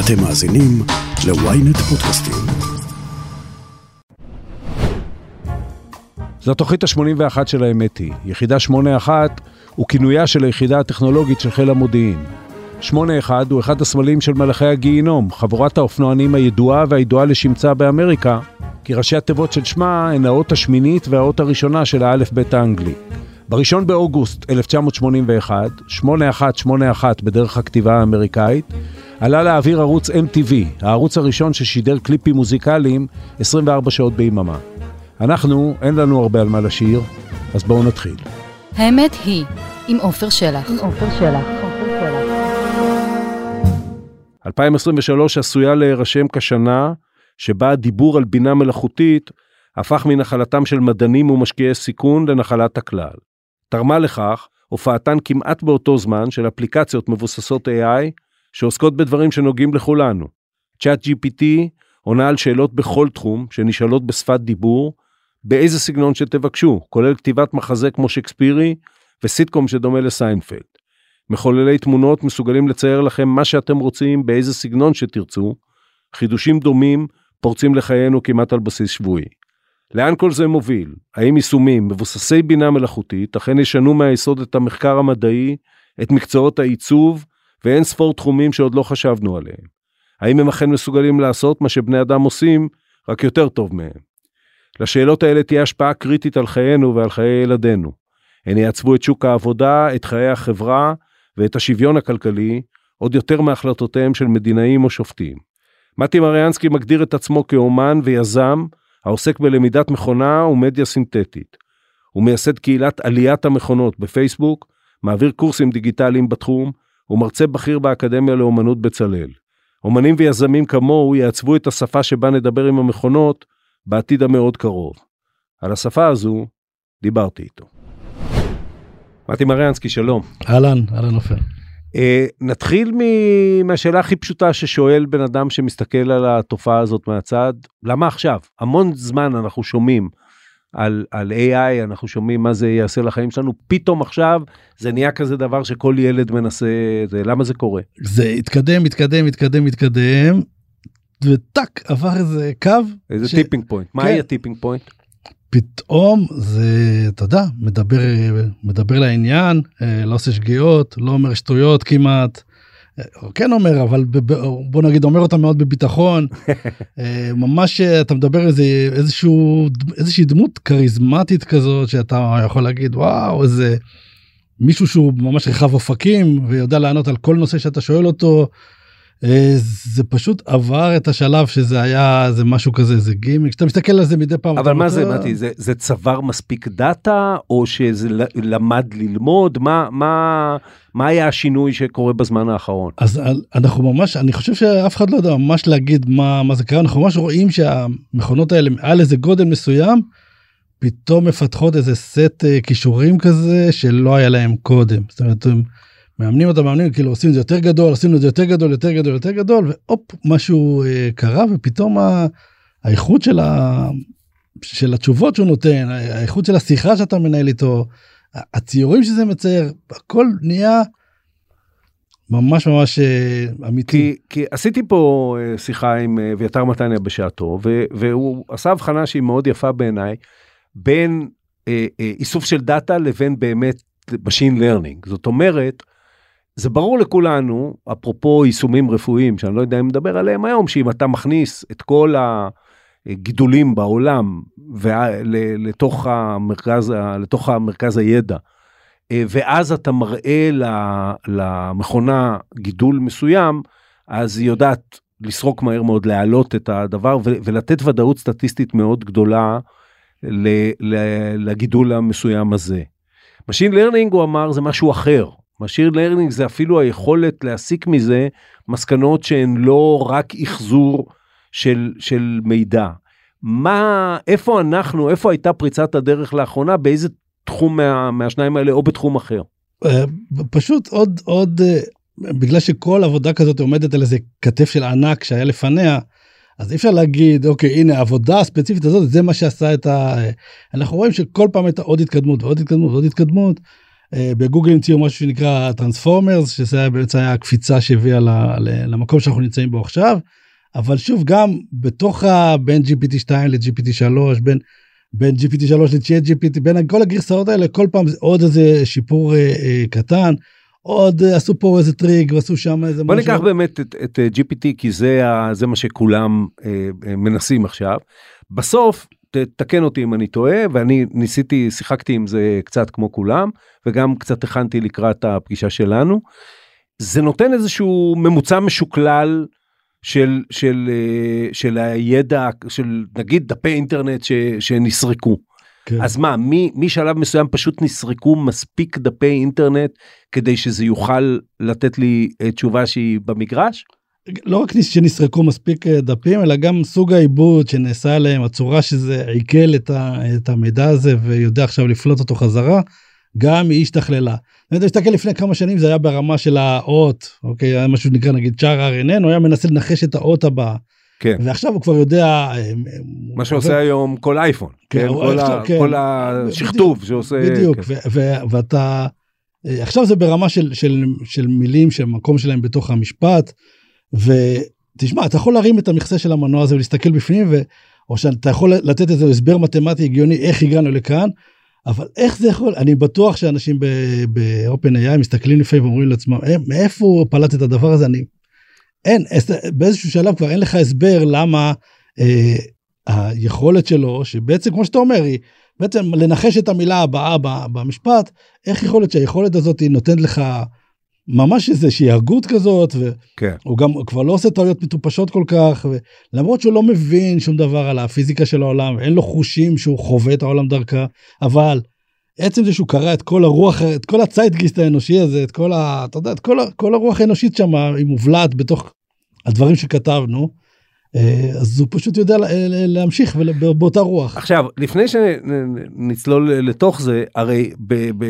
אתם מאזינים ל-ynet פודקאסטים. זו התוכנית ה-81 של האמת היא. יחידה 81 הוא כינויה של היחידה הטכנולוגית של חיל המודיעין. 81 הוא אחד הסמלים של מלאכי הגיהינום, חבורת האופנוענים הידועה והידועה לשמצה באמריקה, כי ראשי התיבות של שמה הן האות השמינית והאות הראשונה של האלף-בית האנגלי. בראשון באוגוסט 1981, 8181 בדרך הכתיבה האמריקאית, עלה לאוויר ערוץ MTV, הערוץ הראשון ששידר קליפים מוזיקליים 24 שעות ביממה. אנחנו, אין לנו הרבה על מה לשיר, אז בואו נתחיל. האמת היא, עם עופר שלח. עם עופר שלח. 2023 עשויה להירשם כשנה שבה הדיבור על בינה מלאכותית הפך מנחלתם של מדענים ומשקיעי סיכון לנחלת הכלל. תרמה לכך הופעתן כמעט באותו זמן של אפליקציות מבוססות AI שעוסקות בדברים שנוגעים לכולנו. צ'אט GPT עונה על שאלות בכל תחום שנשאלות בשפת דיבור, באיזה סגנון שתבקשו, כולל כתיבת מחזה כמו שקספירי וסיטקום שדומה לסיינפלד. מחוללי תמונות מסוגלים לצייר לכם מה שאתם רוצים באיזה סגנון שתרצו, חידושים דומים פורצים לחיינו כמעט על בסיס שבועי. לאן כל זה מוביל? האם יישומים מבוססי בינה מלאכותית אכן ישנו מהיסוד את המחקר המדעי, את מקצועות העיצוב ואין ספור תחומים שעוד לא חשבנו עליהם? האם הם אכן מסוגלים לעשות מה שבני אדם עושים, רק יותר טוב מהם? לשאלות האלה תהיה השפעה קריטית על חיינו ועל חיי ילדינו. הן יעצבו את שוק העבודה, את חיי החברה ואת השוויון הכלכלי, עוד יותר מהחלטותיהם של מדינאים או שופטים. מתי מריאנסקי מגדיר את עצמו כאומן ויזם העוסק בלמידת מכונה ומדיה סינתטית. הוא מייסד קהילת עליית המכונות בפייסבוק, מעביר קורסים דיגיטליים בתחום, ומרצה בכיר באקדמיה לאומנות בצלאל. אומנים ויזמים כמוהו יעצבו את השפה שבה נדבר עם המכונות בעתיד המאוד קרוב. על השפה הזו דיברתי איתו. מתי מריאנסקי, שלום. אהלן, אהלן עופר. Uh, נתחיל מהשאלה הכי פשוטה ששואל בן אדם שמסתכל על התופעה הזאת מהצד, למה עכשיו? המון זמן אנחנו שומעים על, על AI, אנחנו שומעים מה זה יעשה לחיים שלנו, פתאום עכשיו זה נהיה כזה דבר שכל ילד מנסה, זה, למה זה קורה? זה התקדם, התקדם, התקדם, התקדם, וטאק, עבר איזה קו. איזה ש- tipping point, מה כן. היה tipping point? פתאום זה, אתה יודע, מדבר, מדבר לעניין, אה, לא עושה שגיאות, לא אומר שטויות כמעט. אה, כן אומר, אבל בוא נגיד אומר אותה מאוד בביטחון. אה, ממש אתה מדבר איזה איזשהו איזושהי דמות כריזמטית כזאת שאתה יכול להגיד וואו איזה מישהו שהוא ממש רחב אופקים ויודע לענות על כל נושא שאתה שואל אותו. אה, זה פשוט עבר את השלב שזה היה זה משהו כזה זה גימיק שאתה מסתכל על זה מדי פעם. אבל מה זה, אומר, מתי, זה, זה צבר מספיק דאטה, או שזה למד ללמוד? מה, מה, מה היה השינוי שקורה בזמן האחרון? אז אנחנו ממש אני חושב שאף אחד לא יודע ממש להגיד מה מה זה קרה אנחנו ממש רואים שהמכונות האלה מעל איזה גודל מסוים פתאום מפתחות איזה סט אה, כישורים כזה שלא היה להם קודם זאת אומרת מאמנים אותם מאמנים כאילו עושים את זה יותר גדול עושים את זה יותר גדול יותר גדול יותר גדול והופ משהו אה, קרה ופתאום ה- האיכות של, ה... של התשובות שהוא נותן האיכות של השיחה שאתה מנהל איתו הציורים שזה מצייר הכל נהיה ממש ממש אה, אמיתי. כי, כי עשיתי פה אה, שיחה עם אה, אביתר מתניה בשעתו, ו, והוא עשה הבחנה שהיא מאוד יפה בעיניי, בין אה, אה, איסוף של דאטה לבין באמת Machine Learning. זאת אומרת, זה ברור לכולנו, אפרופו יישומים רפואיים, שאני לא יודע אם נדבר עליהם היום, שאם אתה מכניס את כל הגידולים בעולם לתוך המרכז, לתוך המרכז הידע, אה, ואז אתה מראה למכונה גידול מסוים, אז היא יודעת לסרוק מהר מאוד, להעלות את הדבר ולתת ודאות סטטיסטית מאוד גדולה לגידול המסוים הזה. Machine Learning, הוא אמר, זה משהו אחר. Machine Learning זה אפילו היכולת להסיק מזה מסקנות שהן לא רק אחזור של, של מידע. מה, איפה אנחנו, איפה הייתה פריצת הדרך לאחרונה, באיזה תחום מה, מהשניים האלה או בתחום אחר? אה, פשוט עוד עוד אה, בגלל שכל עבודה כזאת עומדת על איזה כתף של ענק שהיה לפניה אז אי אפשר להגיד אוקיי הנה העבודה הספציפית הזאת זה מה שעשה את ה... אנחנו רואים שכל פעם הייתה עוד התקדמות ועוד התקדמות ועוד התקדמות. אה, בגוגל המציאו משהו שנקרא transformers שזה היה בעצם היה הקפיצה שהביאה למקום שאנחנו נמצאים בו עכשיו. אבל שוב גם בתוך ה... בין gpt 2 ל-gpt 3 בין בין gpt 3 ל-chat gpt בין כל הגרסאות האלה כל פעם עוד איזה שיפור אה, אה, קטן. עוד אה, עשו פה איזה טריק ועשו שם איזה בוא ניקח באמת את, את אה, GPT כי זה, ה, זה מה שכולם אה, אה, מנסים עכשיו. בסוף, תקן אותי אם אני טועה, ואני ניסיתי, שיחקתי עם זה קצת כמו כולם, וגם קצת הכנתי לקראת הפגישה שלנו. זה נותן איזשהו ממוצע משוקלל של, של, אה, של הידע, של נגיד דפי אינטרנט ש, שנסרקו. כן. אז מה, מ- משלב מסוים פשוט נסרקו מספיק דפי אינטרנט כדי שזה יוכל לתת לי אה, תשובה שהיא במגרש? לא רק שנסרקו מספיק אה, דפים אלא גם סוג העיבוד שנעשה עליהם הצורה שזה עיכל את, ה, את המידע הזה ויודע עכשיו לפלוט אותו חזרה גם היא השתכללה. אני מסתכל לפני כמה שנים זה היה ברמה של האות אוקיי היה משהו שנקרא נגיד שער RNN הוא היה מנסה לנחש את האות הבאה כן. ועכשיו הוא כבר יודע אה, מה שעושה היום כל אייפון, כן, כן, כל, עכשיו, ה, כן. כל השכתוב שעושה, בדיוק כן. ו- ו- ואתה אה, עכשיו זה ברמה של של של מילים שהמקום שלהם בתוך המשפט ותשמע אתה יכול להרים את המכסה של המנוע הזה ולהסתכל בפנים ו... או שאתה יכול לתת איזה הסבר מתמטי הגיוני איך הגענו לכאן. אבל איך זה יכול אני בטוח שאנשים ב-open AI מסתכלים לפעמים ואומרים לעצמם "אה, מאיפה הוא פלט את הדבר הזה אני אין באיזשהו שלב כבר אין לך הסבר למה אה, היכולת שלו שבעצם כמו שאתה אומר היא בעצם לנחש את המילה הבאה במשפט איך יכול להיות שהיכולת הזאת היא נותנת לך ממש איזושהי הגות כזאת כן. והוא גם כבר לא עושה טעויות מטופשות כל כך למרות שהוא לא מבין שום דבר על הפיזיקה של העולם אין לו חושים שהוא חווה את העולם דרכה אבל עצם זה שהוא קרא את כל הרוח את כל הצייטגיסט האנושי הזה את כל ה... אתה יודע את כל, כל הרוח האנושית שם היא מובלעת בתוך הדברים שכתבנו אז הוא פשוט יודע לה- להמשיך באותה רוח. עכשיו לפני שנצלול לתוך זה הרי ב, ב,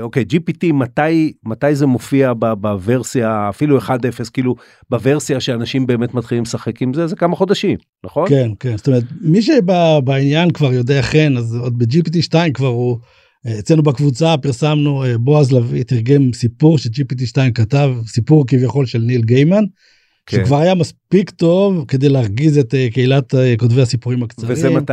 אוקיי GPT מתי מתי זה מופיע ב, בוורסיה אפילו 1.0 כאילו בוורסיה שאנשים באמת מתחילים לשחק עם זה זה כמה חודשים נכון? כן כן זאת אומרת מי שבעניין כבר יודע כן אז עוד ב-GPT 2 כבר הוא אה, אצלנו בקבוצה פרסמנו אה, בועז לביא תרגם סיפור ש-GPT 2 כתב סיפור כביכול של ניל גיימן. כן. שכבר היה מספיק טוב כדי להרגיז את אה, קהילת אה, כותבי הסיפורים הקצרים. וזה מתי?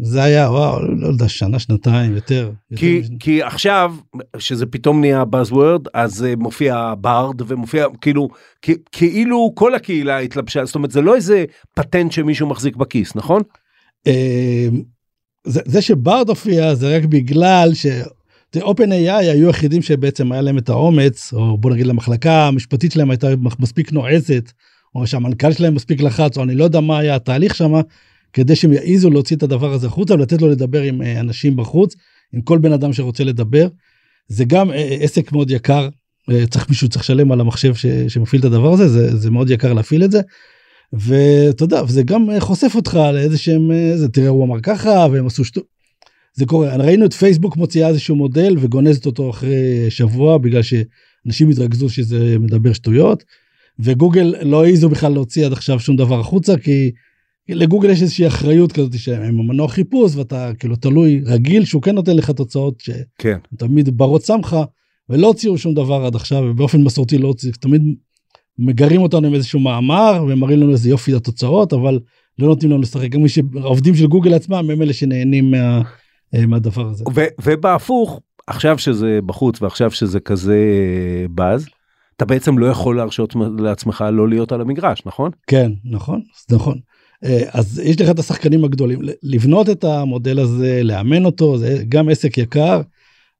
זה היה וואו לא יודע שנה שנתיים יותר. כי, יותר כי עכשיו שזה פתאום נהיה buzzword אז אה, מופיע ברד ומופיע כאילו כ- כאילו כל הקהילה התלבשה זאת אומרת זה לא איזה פטנט שמישהו מחזיק בכיס נכון? אה, זה, זה שברד הופיע זה רק בגלל ש... אופן AI היו היחידים שבעצם היה להם את האומץ או בוא נגיד למחלקה המשפטית שלהם הייתה מספיק נועזת או שהמנכ"ל שלהם מספיק לחץ או אני לא יודע מה היה התהליך שם כדי שהם יעזו להוציא את הדבר הזה החוצה ולתת לו לדבר עם אה, אנשים בחוץ עם כל בן אדם שרוצה לדבר. זה גם אה, עסק מאוד יקר אה, צריך מישהו צריך לשלם על המחשב ש, שמפעיל את הדבר הזה זה, זה מאוד יקר להפעיל את זה. ואתה יודע זה גם אה, חושף אותך לאיזה שהם אה, זה תראה הוא אמר ככה והם עשו שטות. זה קורה ראינו את פייסבוק מוציאה איזשהו מודל וגונזת אותו אחרי שבוע בגלל שאנשים התרכזו שזה מדבר שטויות וגוגל לא העזו בכלל להוציא עד עכשיו שום דבר החוצה כי לגוגל יש איזושהי אחריות כזאת שהם המנוע חיפוש ואתה כאילו תלוי רגיל שהוא כן נותן לך תוצאות כן. שתמיד ברות שמך ולא הוציאו שום דבר עד עכשיו ובאופן מסורתי לא הוציאו תמיד מגרים אותנו עם איזשהו מאמר ומראים לנו איזה יופי התוצאות אבל לא נותנים לנו לשחק גם מי שהעובדים של גוגל עצמם הם אלה שנהנים מה, מהדבר הזה. ו- ובהפוך עכשיו שזה בחוץ ועכשיו שזה כזה אה, באז אתה בעצם לא יכול להרשות לעצמך לא להיות על המגרש נכון? כן נכון נכון. אה, אז יש לך את השחקנים הגדולים לבנות את המודל הזה לאמן אותו זה גם עסק יקר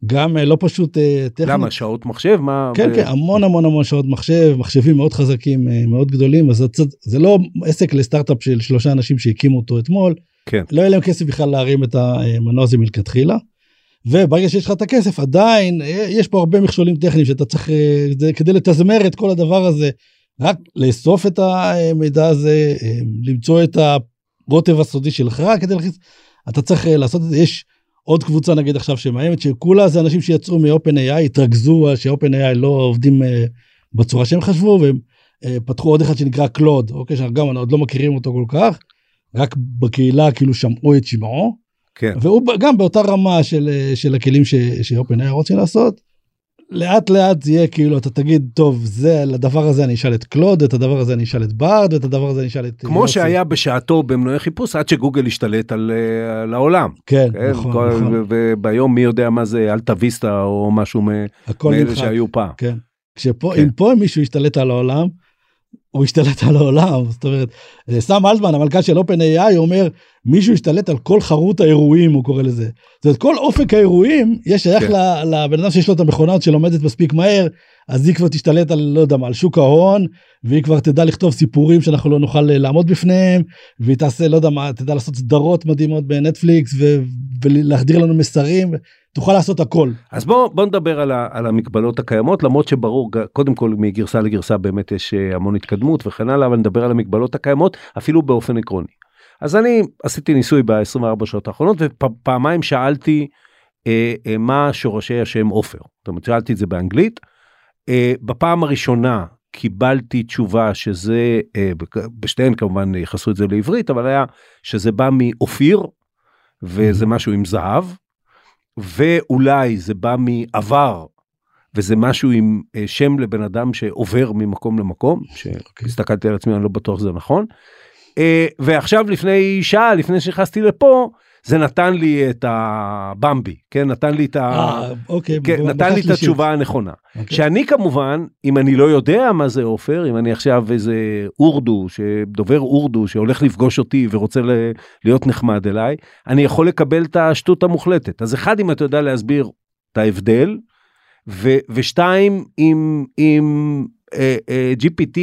גם אה, לא פשוט אה, טכנית. למה שעות מחשב מה? כן ו- כן המון המון המון שעות מחשב מחשבים מאוד חזקים אה, מאוד גדולים אז זה, זה לא עסק לסטארט-אפ של שלושה אנשים שהקימו אותו אתמול כן. לא יהיה להם כסף בכלל להרים את המנוע הזה מלכתחילה. וברגע שיש לך את הכסף עדיין אה, יש פה הרבה מכשולים טכניים שאתה צריך אה, כדי לתזמר את כל הדבר הזה רק לאסוף את המידע הזה אה, למצוא את הרוטב הסודי שלך כדי להכניס אתה צריך לעשות את זה יש עוד קבוצה נגיד עכשיו שמאיימת שכולה זה אנשים שיצאו מאופן AI התרכזו שאופן AI לא עובדים בצורה שהם חשבו והם פתחו עוד אחד שנקרא קלוד אוקיי שאנחנו גם עוד לא מכירים אותו כל כך רק בקהילה כאילו שמעו את שמעו כן. והוא גם באותה רמה של, אה, של הכלים שאופן היה רוצים לעשות לאט לאט זה יהיה כאילו אתה תגיד טוב זה לדבר הזה אני אשאל את קלוד את הדבר הזה אני אשאל את בארד ואת הדבר הזה אני אשאל את כמו יוסי. שהיה בשעתו במנועי חיפוש עד שגוגל השתלט על, אה, על העולם. כן, כן, נכון, כל- נכון. וביום מי יודע מה זה אלטה ויסטה או משהו מאלה. שהיו פעם. כן. כשפה כן. אם פה מישהו ישתלט על העולם הוא ישתלט על העולם זאת אומרת אה, סם אלטמן המנכ"ל של אופן AI אומר מישהו ישתלט על כל חרוט האירועים הוא קורא לזה. זאת אומרת כל אופק האירועים יש שייך כן. לבן אדם שיש לו את המכונה הזאת שלומדת מספיק מהר אז היא כבר תשתלט על לא יודע מה על שוק ההון והיא כבר תדע לכתוב סיפורים שאנחנו לא נוכל אה, לעמוד בפניהם והיא תעשה לא יודע מה תדע לעשות סדרות מדהימות בנטפליקס ו- ולהחדיר לנו מסרים תוכל לעשות הכל. אז בוא בוא נדבר על, ה, על המגבלות הקיימות למרות שברור קודם כל מגרסה לגרסה באמת יש אה, המון התקדמות וכן הלאה אבל נדבר על המגבלות הקיימות אפילו באופן עקרוני. אז אני עשיתי ניסוי ב-24 שעות האחרונות ופעמיים שאלתי אה, אה, מה שורשי השם עופר. זאת אומרת שאלתי את זה באנגלית. אה, בפעם הראשונה קיבלתי תשובה שזה אה, בשתיהן כמובן יכנסו את זה לעברית אבל היה שזה בא מאופיר וזה משהו עם זהב. ואולי זה בא מעבר וזה משהו עם אה, שם לבן אדם שעובר ממקום למקום שהסתכלתי על עצמי אני לא בטוח שזה נכון. אה, ועכשיו לפני שעה לפני שנכנסתי לפה זה נתן לי את הבמבי כן נתן לי את ה... אה, אוקיי, כן, נתן לי את. התשובה הנכונה. אוקיי. שאני כמובן, אם אני לא יודע מה זה עופר, אם אני עכשיו איזה אורדו, שדובר אורדו, שהולך לפגוש אותי ורוצה ל- להיות נחמד אליי, אני יכול לקבל את השטות המוחלטת. אז אחד, אם אתה יודע להסביר את ההבדל, ו- ושתיים, אם, אם אה, אה, GPT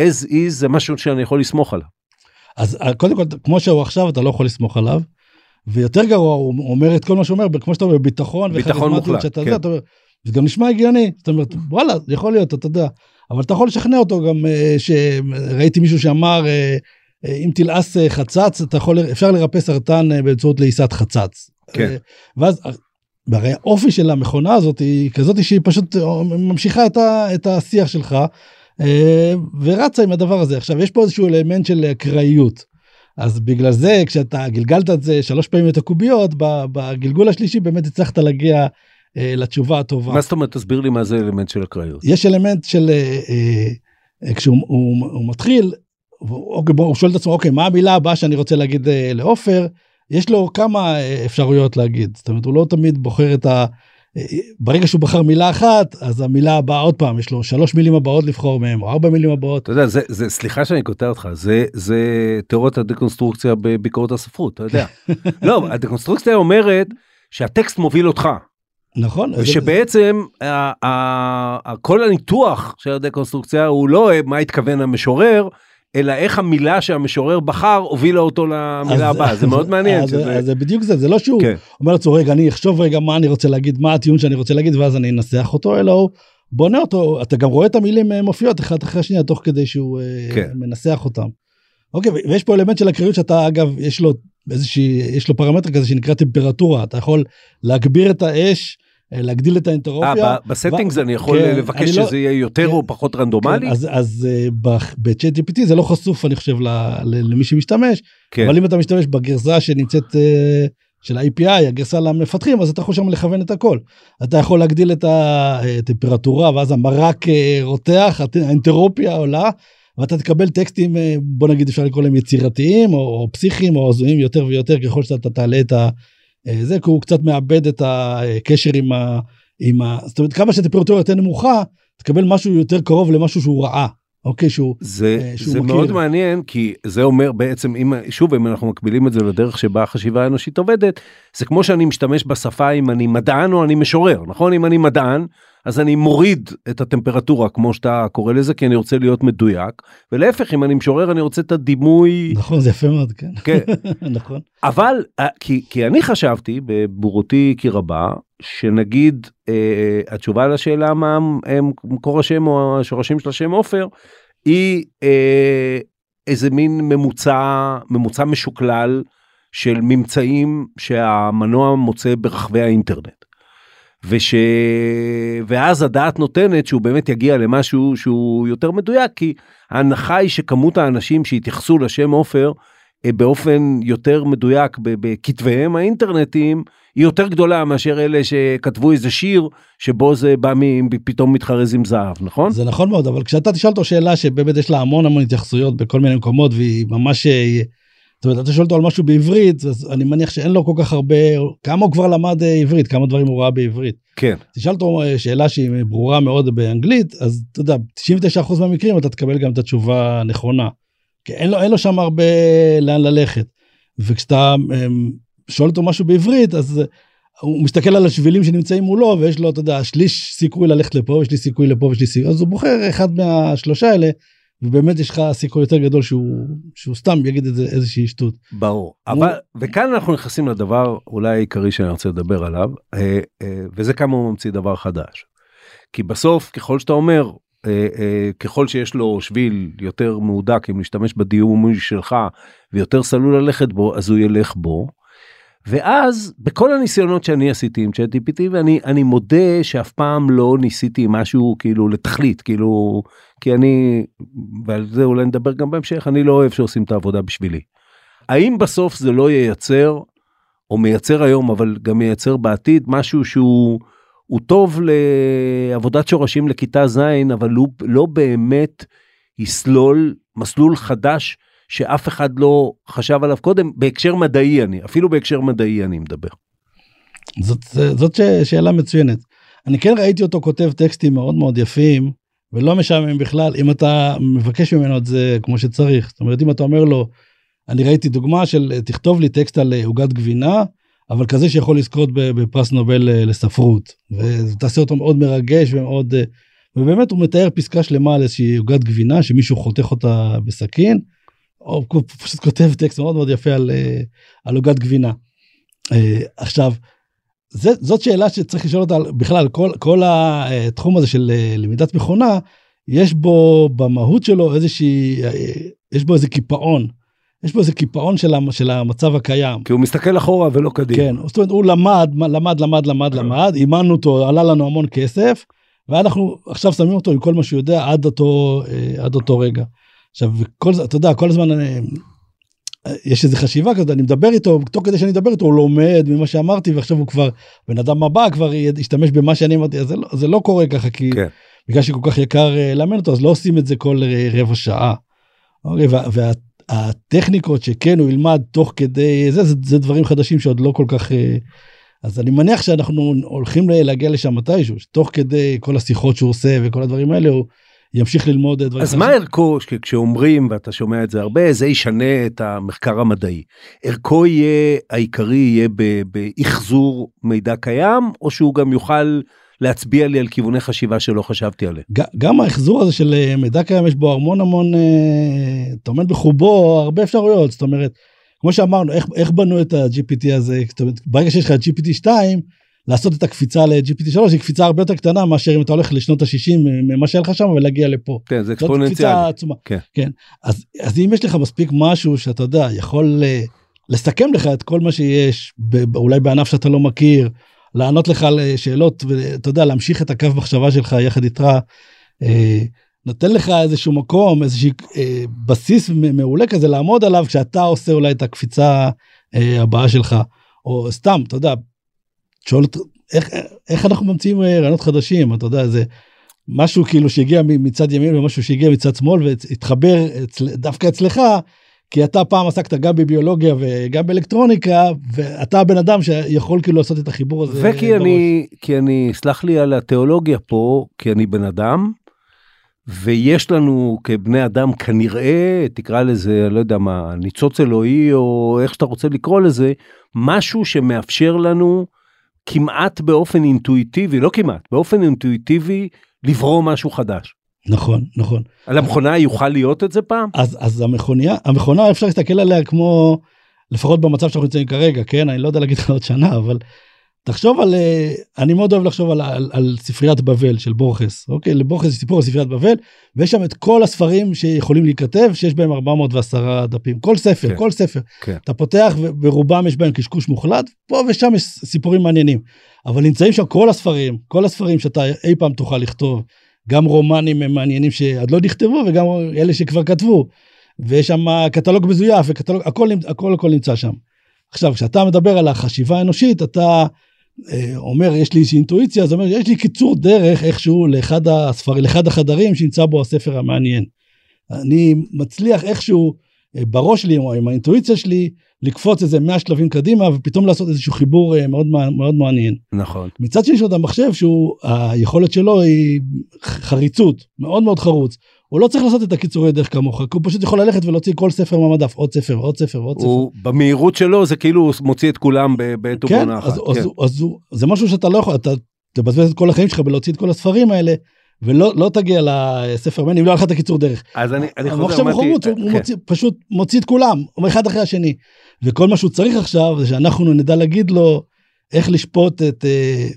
as is זה משהו שאני יכול לסמוך עליו. אז אה, קודם כל כמו שהוא עכשיו אתה לא יכול לסמוך עליו. ויותר גרוע הוא אומר את כל מה שהוא אומר כמו שאתה אומר ביטחון ביטחון מוחלט, שאתה כן. יודע, אתה אומר, זה גם נשמע הגיוני זאת אומרת וואלה זה יכול להיות אתה יודע אבל אתה יכול לשכנע אותו גם אה, שראיתי מישהו שאמר אה, אה, אם תלעס חצץ אתה יכול אפשר לרפא סרטן באמצעות לעיסת חצץ. כן. ואז והרי האופי של המכונה הזאת היא כזאת שהיא פשוט ממשיכה את, ה, את השיח שלך ורצה עם הדבר הזה עכשיו יש פה איזשהו אלמנט של אקראיות. אז בגלל זה כשאתה גלגלת את זה שלוש פעמים את הקוביות בגלגול השלישי באמת הצלחת להגיע אה, לתשובה הטובה. מה זאת אומרת, תסביר לי מה זה אלמנט של אקראיות. יש אלמנט של אה, אה, אה, כשהוא הוא, הוא מתחיל והוא- אוקיי, בוא, הוא שואל את עצמו אוקיי מה המילה הבאה שאני רוצה להגיד אה, לעופר יש לו כמה אה, אפשרויות להגיד זאת אומרת הוא לא תמיד בוחר את ה... ברגע שהוא בחר מילה אחת אז המילה הבאה עוד פעם יש לו שלוש מילים הבאות לבחור מהם או ארבע מילים הבאות. אתה יודע, זה, זה, סליחה שאני קוטע אותך, זה, זה תיאוריית הדקונסטרוקציה בביקורת הספרות, אתה יודע. לא, הדקונסטרוקציה אומרת שהטקסט מוביל אותך, נכון. ושבעצם כל הניתוח של הדקונסטרוקציה הוא לא מה התכוון המשורר, אלא איך המילה שהמשורר בחר הובילה אותו למילה אז- הבאה, זה מאוד מעניין. אז, שזה- אז זה בדיוק זה זה לא שהוא כן. אומר לעצמו רגע אני אחשוב רגע מה אני רוצה להגיד מה הטיעון שאני רוצה להגיד ואז אני אנסח אותו אלא הוא בונה אותו אתה גם רואה את המילים אה, מופיעות אחת אחרי השנייה תוך כדי שהוא אה, כן. מנסח אותם. אוקיי ויש פה אלמנט של הקריאות שאתה אגב יש לו איזושהי יש לו פרמטר כזה שנקרא טמפרטורה אתה יכול להגביר את האש להגדיל את האנטרופיה. אה, ב settings אני יכול כן, לבקש אני לא- שזה יהיה יותר כן. או פחות רנדומלי? כן, אז אז אה, ב- ב chat GPT זה לא חשוף אני חושב ל- ל- למי שמשתמש כן. אבל אם אתה משתמש בגרסה שנמצאת אה, של ה-API הגרסה למפתחים אז אתה יכול שם לכוון את הכל. אתה יכול להגדיל את הטמפרטורה ואז המרק אה, רותח האנטרופיה עולה ואתה תקבל טקסטים אה, בוא נגיד אפשר לקרוא להם יצירתיים או, או פסיכיים או הזויים יותר ויותר ככל שאתה תעלה את ה... אה, זה כי הוא קצת מאבד את הקשר עם ה... עם ה... זאת אומרת כמה שהטמפרטורה יותר נמוכה תקבל משהו יותר קרוב למשהו שהוא רעה. אוקיי שהוא זה, אה, שהוא זה מכיר. מאוד מעניין כי זה אומר בעצם אם שוב אם אנחנו מקבילים את זה לדרך שבה החשיבה האנושית עובדת זה כמו שאני משתמש בשפה אם אני מדען או אני משורר נכון אם אני מדען אז אני מוריד את הטמפרטורה כמו שאתה קורא לזה כי אני רוצה להיות מדויק ולהפך אם אני משורר אני רוצה את הדימוי נכון זה יפה מאוד כן. כן. נכון. אבל אה, כי, כי אני חשבתי בבורותי כי רבה שנגיד אה, התשובה לשאלה מה הם מקור השם או השורשים של השם עופר היא אה, איזה מין ממוצע ממוצע משוקלל של ממצאים שהמנוע מוצא ברחבי האינטרנט. וש... ואז הדעת נותנת שהוא באמת יגיע למשהו שהוא יותר מדויק כי ההנחה היא שכמות האנשים שהתייחסו לשם עופר אה, באופן יותר מדויק בכתביהם האינטרנטיים, היא יותר גדולה מאשר אלה שכתבו איזה שיר שבו זה בא מ... פתאום מתחרז עם זהב, נכון? זה נכון מאוד אבל כשאתה תשאל אותו שאלה שבאמת יש לה המון המון התייחסויות בכל מיני מקומות והיא ממש. אה, זאת אומרת, אתה שואל אותו על משהו בעברית אז אני מניח שאין לו כל כך הרבה כמה הוא כבר למד אה, עברית כמה דברים הוא ראה בעברית. כן. תשאל אותו אה, שאלה שהיא ברורה מאוד באנגלית אז אתה יודע 99% מהמקרים אתה תקבל גם את התשובה הנכונה. כי אין לו אין לו שם הרבה לאן ללכת. וכשאתה אמ, שואל אותו משהו בעברית אז אה, הוא מסתכל על השבילים שנמצאים מולו ויש לו אתה יודע שליש סיכוי ללכת לפה יש לי סיכוי לפה ויש לי סיכוי אז הוא בוחר אחד מהשלושה האלה ובאמת יש לך סיכוי יותר גדול שהוא שהוא סתם יגיד את זה איזושהי שטות. ברור. אבל, וכאן אנחנו נכנסים לדבר אולי העיקרי שאני רוצה לדבר עליו, אה, אה, וזה כמה הוא ממציא דבר חדש. כי בסוף, ככל שאתה אומר, אה, ככל שיש לו שביל יותר מהודק, אם להשתמש בדימוי שלך, ויותר סלול ללכת בו, אז הוא ילך בו. ואז בכל הניסיונות שאני עשיתי עם ChatGPT ואני אני מודה שאף פעם לא ניסיתי משהו כאילו לתכלית כאילו כי אני ועל זה אולי נדבר גם בהמשך אני לא אוהב שעושים את העבודה בשבילי. האם בסוף זה לא ייצר או מייצר היום אבל גם מייצר בעתיד משהו שהוא הוא טוב לעבודת שורשים לכיתה ז' אבל הוא לא באמת יסלול מסלול חדש שאף אחד לא חשב עליו קודם בהקשר מדעי אני אפילו בהקשר מדעי אני מדבר. זאת זאת שאלה מצוינת. אני כן ראיתי אותו כותב טקסטים מאוד מאוד יפים ולא משעמם בכלל אם אתה מבקש ממנו את זה כמו שצריך זאת אומרת אם אתה אומר לו אני ראיתי דוגמה של תכתוב לי טקסט על אה, עוגת גבינה אבל כזה שיכול לזכות בפרס נובל אה, לספרות ותעשה אותו מאוד מרגש ומאוד אה, ובאמת הוא מתאר פסקה שלמה על איזושהי עוגת גבינה שמישהו חותך אותה בסכין. הוא פשוט כותב טקסט מאוד מאוד יפה על אה, על עוגת גבינה. אה, עכשיו זה, זאת שאלה שצריך לשאול אותה בכלל כל כל התחום הזה של אה, למידת מכונה יש בו במהות שלו איזושהי אה, יש בו איזה קיפאון. יש בו איזה קיפאון של, המ- של המצב הקיים. כי הוא מסתכל אחורה ולא קדימה. כן, זאת אומרת הוא למד למד למד למד למד אימנו אותו עלה לנו המון כסף ואנחנו עכשיו שמים אותו עם כל מה שהוא יודע עד אותו אה, עד אותו רגע. עכשיו כל אתה יודע כל הזמן אה, יש איזה חשיבה כזאת אני מדבר איתו תוך כדי שאני מדבר איתו הוא לומד ממה שאמרתי ועכשיו הוא כבר בן אדם הבא כבר ישתמש במה שאני אמרתי אז זה לא, זה לא קורה ככה כי כן. בגלל שכל כך יקר אה, לאמן אותו אז לא עושים את זה כל אה, רבע שעה. אוקיי, וה- והטכניקות שכן הוא ילמד תוך כדי זה, זה זה דברים חדשים שעוד לא כל כך אה, אז אני מניח שאנחנו הולכים להגיע לשם מתישהו שתוך כדי כל השיחות שהוא עושה וכל הדברים האלה הוא ימשיך ללמוד אה, דברים אז מה ערכו כשאומרים ואתה שומע את זה הרבה זה ישנה את המחקר המדעי. ערכו יהיה העיקרי יהיה ב- באחזור מידע קיים או שהוא גם יוכל להצביע לי על כיווני חשיבה שלא חשבתי עליהם. גם ההחזור הזה של אה, מידע קיים יש בו המון המון אה, טומן בחובו הרבה אפשרויות זאת אומרת כמו שאמרנו איך איך בנו את ה-GPT הזה זאת אומרת, ברגע שיש לך את GPT 2 לעשות את הקפיצה ל-GPT 3 היא קפיצה הרבה יותר קטנה מאשר אם אתה הולך לשנות ה-60 ממה שהיה לך שם ולהגיע לפה. כן זה זאת קפיצה אקספוננציאלי. עצומה. כן. כן. אז, אז אם יש לך מספיק משהו שאתה יודע יכול אה, לסכם לך את כל מה שיש אולי בענף שאתה לא מכיר לענות לך על אה, שאלות ואתה יודע להמשיך את הקו מחשבה שלך יחד איתך. אה, נותן לך איזשהו מקום איזשהו אה, בסיס מעולה כזה לעמוד עליו כשאתה עושה אולי את הקפיצה אה, הבאה שלך או סתם אתה יודע. שואל אותו איך איך אנחנו ממציאים אה, רעיונות חדשים אתה יודע זה משהו כאילו שהגיע מצד ימין ומשהו שהגיע מצד שמאל והתחבר אצל, דווקא אצלך כי אתה פעם עסקת גם בביולוגיה וגם באלקטרוניקה ואתה הבן אדם שיכול כאילו לעשות את החיבור הזה. וכי בראש. אני כי אני סלח לי על התיאולוגיה פה כי אני בן אדם. ויש לנו כבני אדם כנראה תקרא לזה לא יודע מה ניצוץ אלוהי או איך שאתה רוצה לקרוא לזה משהו שמאפשר לנו כמעט באופן אינטואיטיבי לא כמעט באופן אינטואיטיבי לברוא משהו חדש. נכון נכון על המכונה יוכל להיות את זה פעם? אז אז המכוניה המכונה אפשר להסתכל עליה כמו לפחות במצב שאנחנו נמצאים כרגע כן אני לא יודע להגיד לך עוד שנה אבל תחשוב על אה, אני מאוד אוהב לחשוב על, על, על ספריית בבל של בורכס אוקיי לבורכס יש סיפור על ספריית בבל ויש שם את כל הספרים שיכולים להיכתב שיש בהם 410 דפים כל ספר כן. כל ספר כן. אתה פותח וברובם יש בהם קשקוש מוחלט פה ושם יש סיפורים מעניינים אבל נמצאים שם כל הספרים כל הספרים שאתה אי פעם תוכל לכתוב גם רומנים הם מעניינים שעוד לא נכתבו וגם אלה שכבר כתבו. ויש שם קטלוג מזויף וקטלוג הכל הכל הכל נמצא שם. עכשיו כשאתה מדבר על החשיבה האנושית אתה אומר יש לי איזושהי אינטואיציה זאת אומרת יש לי קיצור דרך איכשהו לאחד הספר לאחד החדרים שנמצא בו הספר המעניין. אני מצליח איכשהו אה, בראש שלי או עם האינטואיציה שלי לקפוץ איזה 100 שלבים קדימה ופתאום לעשות איזשהו חיבור אה, מאוד מאוד מעניין. נכון. מצד שני יש עוד המחשב שהוא היכולת שלו היא חריצות מאוד מאוד חרוץ. הוא לא צריך לעשות את הקיצורי דרך כמוך הוא פשוט יכול ללכת ולהוציא כל ספר מהמדף עוד ספר עוד ספר עוד ספר. הוא במהירות שלו זה כאילו הוא מוציא את כולם בעת כן, ובעונה אז, אחת. אז, כן. אז, אז זה משהו שאתה לא יכול אתה תבזבז את כל החיים שלך בלהוציא את כל הספרים האלה ולא לא תגיע לספר מני אם לא היה לך את הקיצור דרך. אז אני אני חוזר המחשב הוא חרוץ, הוא כן. מוציא, פשוט מוציא את כולם, הוא אחד אחרי השני. וכל מה שהוא צריך עכשיו זה שאנחנו נדע להגיד לו איך לשפוט את אה,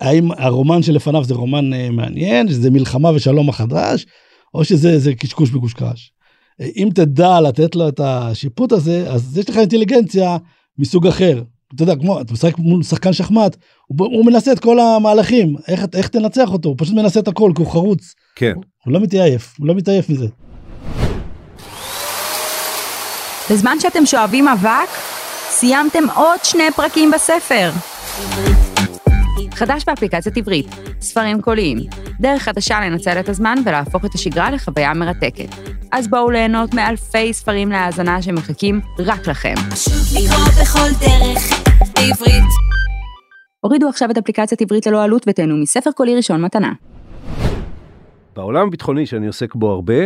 האם הרומן שלפניו זה רומן אה, מעניין, שזה מלחמה ושלום החדש, או שזה זה קשקוש מקושקש. אם תדע לתת לו את השיפוט הזה, אז יש לך אינטליגנציה מסוג אחר. אתה יודע, כמו, אתה משחק מול שחקן שחמט, הוא, הוא מנסה את כל המהלכים, איך, איך תנצח אותו, הוא פשוט מנסה את הכל, כי הוא חרוץ, כן. הוא לא מתעייף, הוא לא מתעייף מזה. בזמן שאתם שואבים אבק, סיימתם עוד שני פרקים בספר. חדש באפליקציית עברית, ספרים קוליים, דרך חדשה לנצל את הזמן ולהפוך את השגרה לחוויה מרתקת. אז בואו ליהנות מאלפי ספרים להאזנה שמחכים רק לכם. לקרוא בכל דרך, בעברית. הורידו עכשיו את אפליקציית עברית ללא עלות ותהנו מספר קולי ראשון מתנה. בעולם הביטחוני שאני עוסק בו הרבה,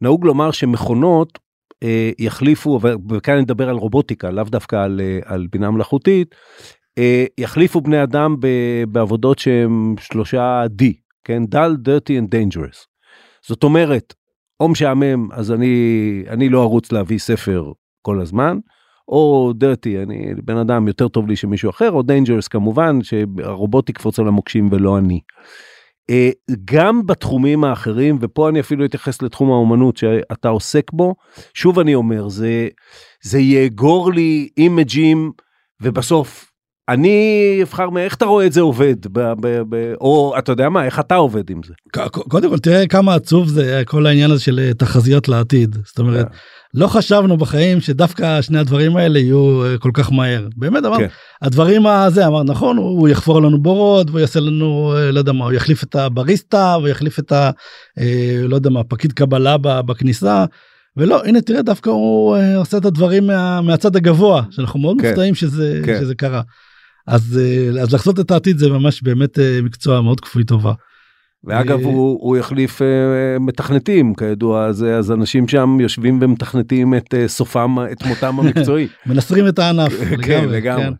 נהוג לומר שמכונות אה, יחליפו, וכאן אני מדבר על רובוטיקה, לאו דווקא על, אה, על בינה מלאכותית, יחליפו בני אדם בעבודות שהם שלושה D, כן? דל, dirty and dangerous. זאת אומרת, או משעמם, אז אני, אני לא ארוץ להביא ספר כל הזמן, או dirty, אני בן אדם יותר טוב לי שמישהו אחר, או dangerous כמובן, שהרובוט יקפוץ על המוקשים ולא אני. אה, גם בתחומים האחרים ופה אני אפילו אתייחס לתחום האומנות שאתה עוסק בו שוב אני אומר זה זה יאגור לי אימג'ים ובסוף אני אבחר מאיך אתה רואה את זה עובד ב, ב, ב, או אתה יודע מה איך אתה עובד עם זה. קודם כל תראה כמה עצוב זה כל העניין הזה של אה, תחזיות לעתיד זאת אומרת לא חשבנו בחיים שדווקא שני הדברים האלה יהיו אה, כל כך מהר באמת אמר כן. הדברים הזה אמר נכון הוא הוא יחפור לנו בורות והוא יעשה לנו אה, לא יודע מה הוא יחליף את הבריסטה ויחליף את ה... לא יודע מה פקיד קבלה בכניסה. ולא הנה תראה דווקא הוא עושה את הדברים מה, מהצד הגבוה שאנחנו מאוד כן. מופתעים שזה כן. שזה קרה. אז אה, אז לחזות את העתיד זה ממש באמת אה, מקצוע מאוד כפוי טובה. ואגב אה, הוא, הוא יחליף אה, מתכנתים כידוע אז, אז אנשים שם יושבים ומתכנתים את אה, סופם את מותם המקצועי. מנסרים את הענף כן לגמרי. כן.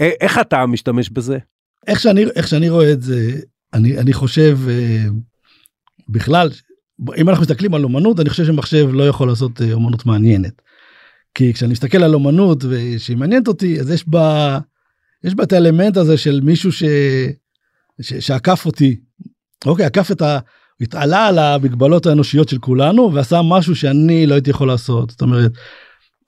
אה, איך אתה משתמש בזה? איך שאני איך שאני רואה את זה אני אני חושב אה, בכלל אם אנחנו מסתכלים על אומנות אני חושב שמחשב לא יכול לעשות אומנות מעניינת. כי כשאני מסתכל על אומנות ושהיא מעניינת אותי אז יש בה יש בה את האלמנט הזה של מישהו ש, ש, שעקף אותי. אוקיי עקף את ה... התעלה על המגבלות האנושיות של כולנו ועשה משהו שאני לא הייתי יכול לעשות זאת אומרת.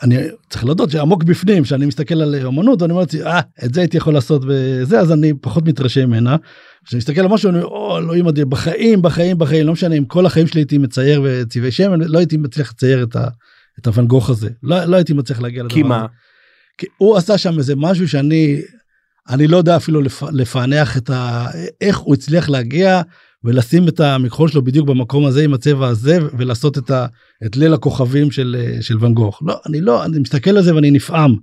אני צריך להודות שעמוק בפנים שאני מסתכל על אומנות ואני אומר לעצמי אה את זה הייתי יכול לעשות וזה אז אני פחות מתרשם ממנה. כשאני מסתכל על משהו אני אומר או אלוהים מדהים בחיים בחיים בחיים לא משנה אם כל החיים שלי הייתי מצייר וצבעי שמן לא הייתי מצליח לצייר את, ה, את הוואן גוך הזה לא, לא הייתי מצליח להגיע לדבר כי הזה. מה? כי הוא עשה שם איזה משהו שאני אני לא יודע אפילו לפ, לפענח את ה... איך הוא הצליח להגיע ולשים את המכחול שלו בדיוק במקום הזה עם הצבע הזה ולעשות את, ה, את ליל הכוכבים של, של ואן גוך. לא, אני לא, אני מסתכל על זה ואני נפעם.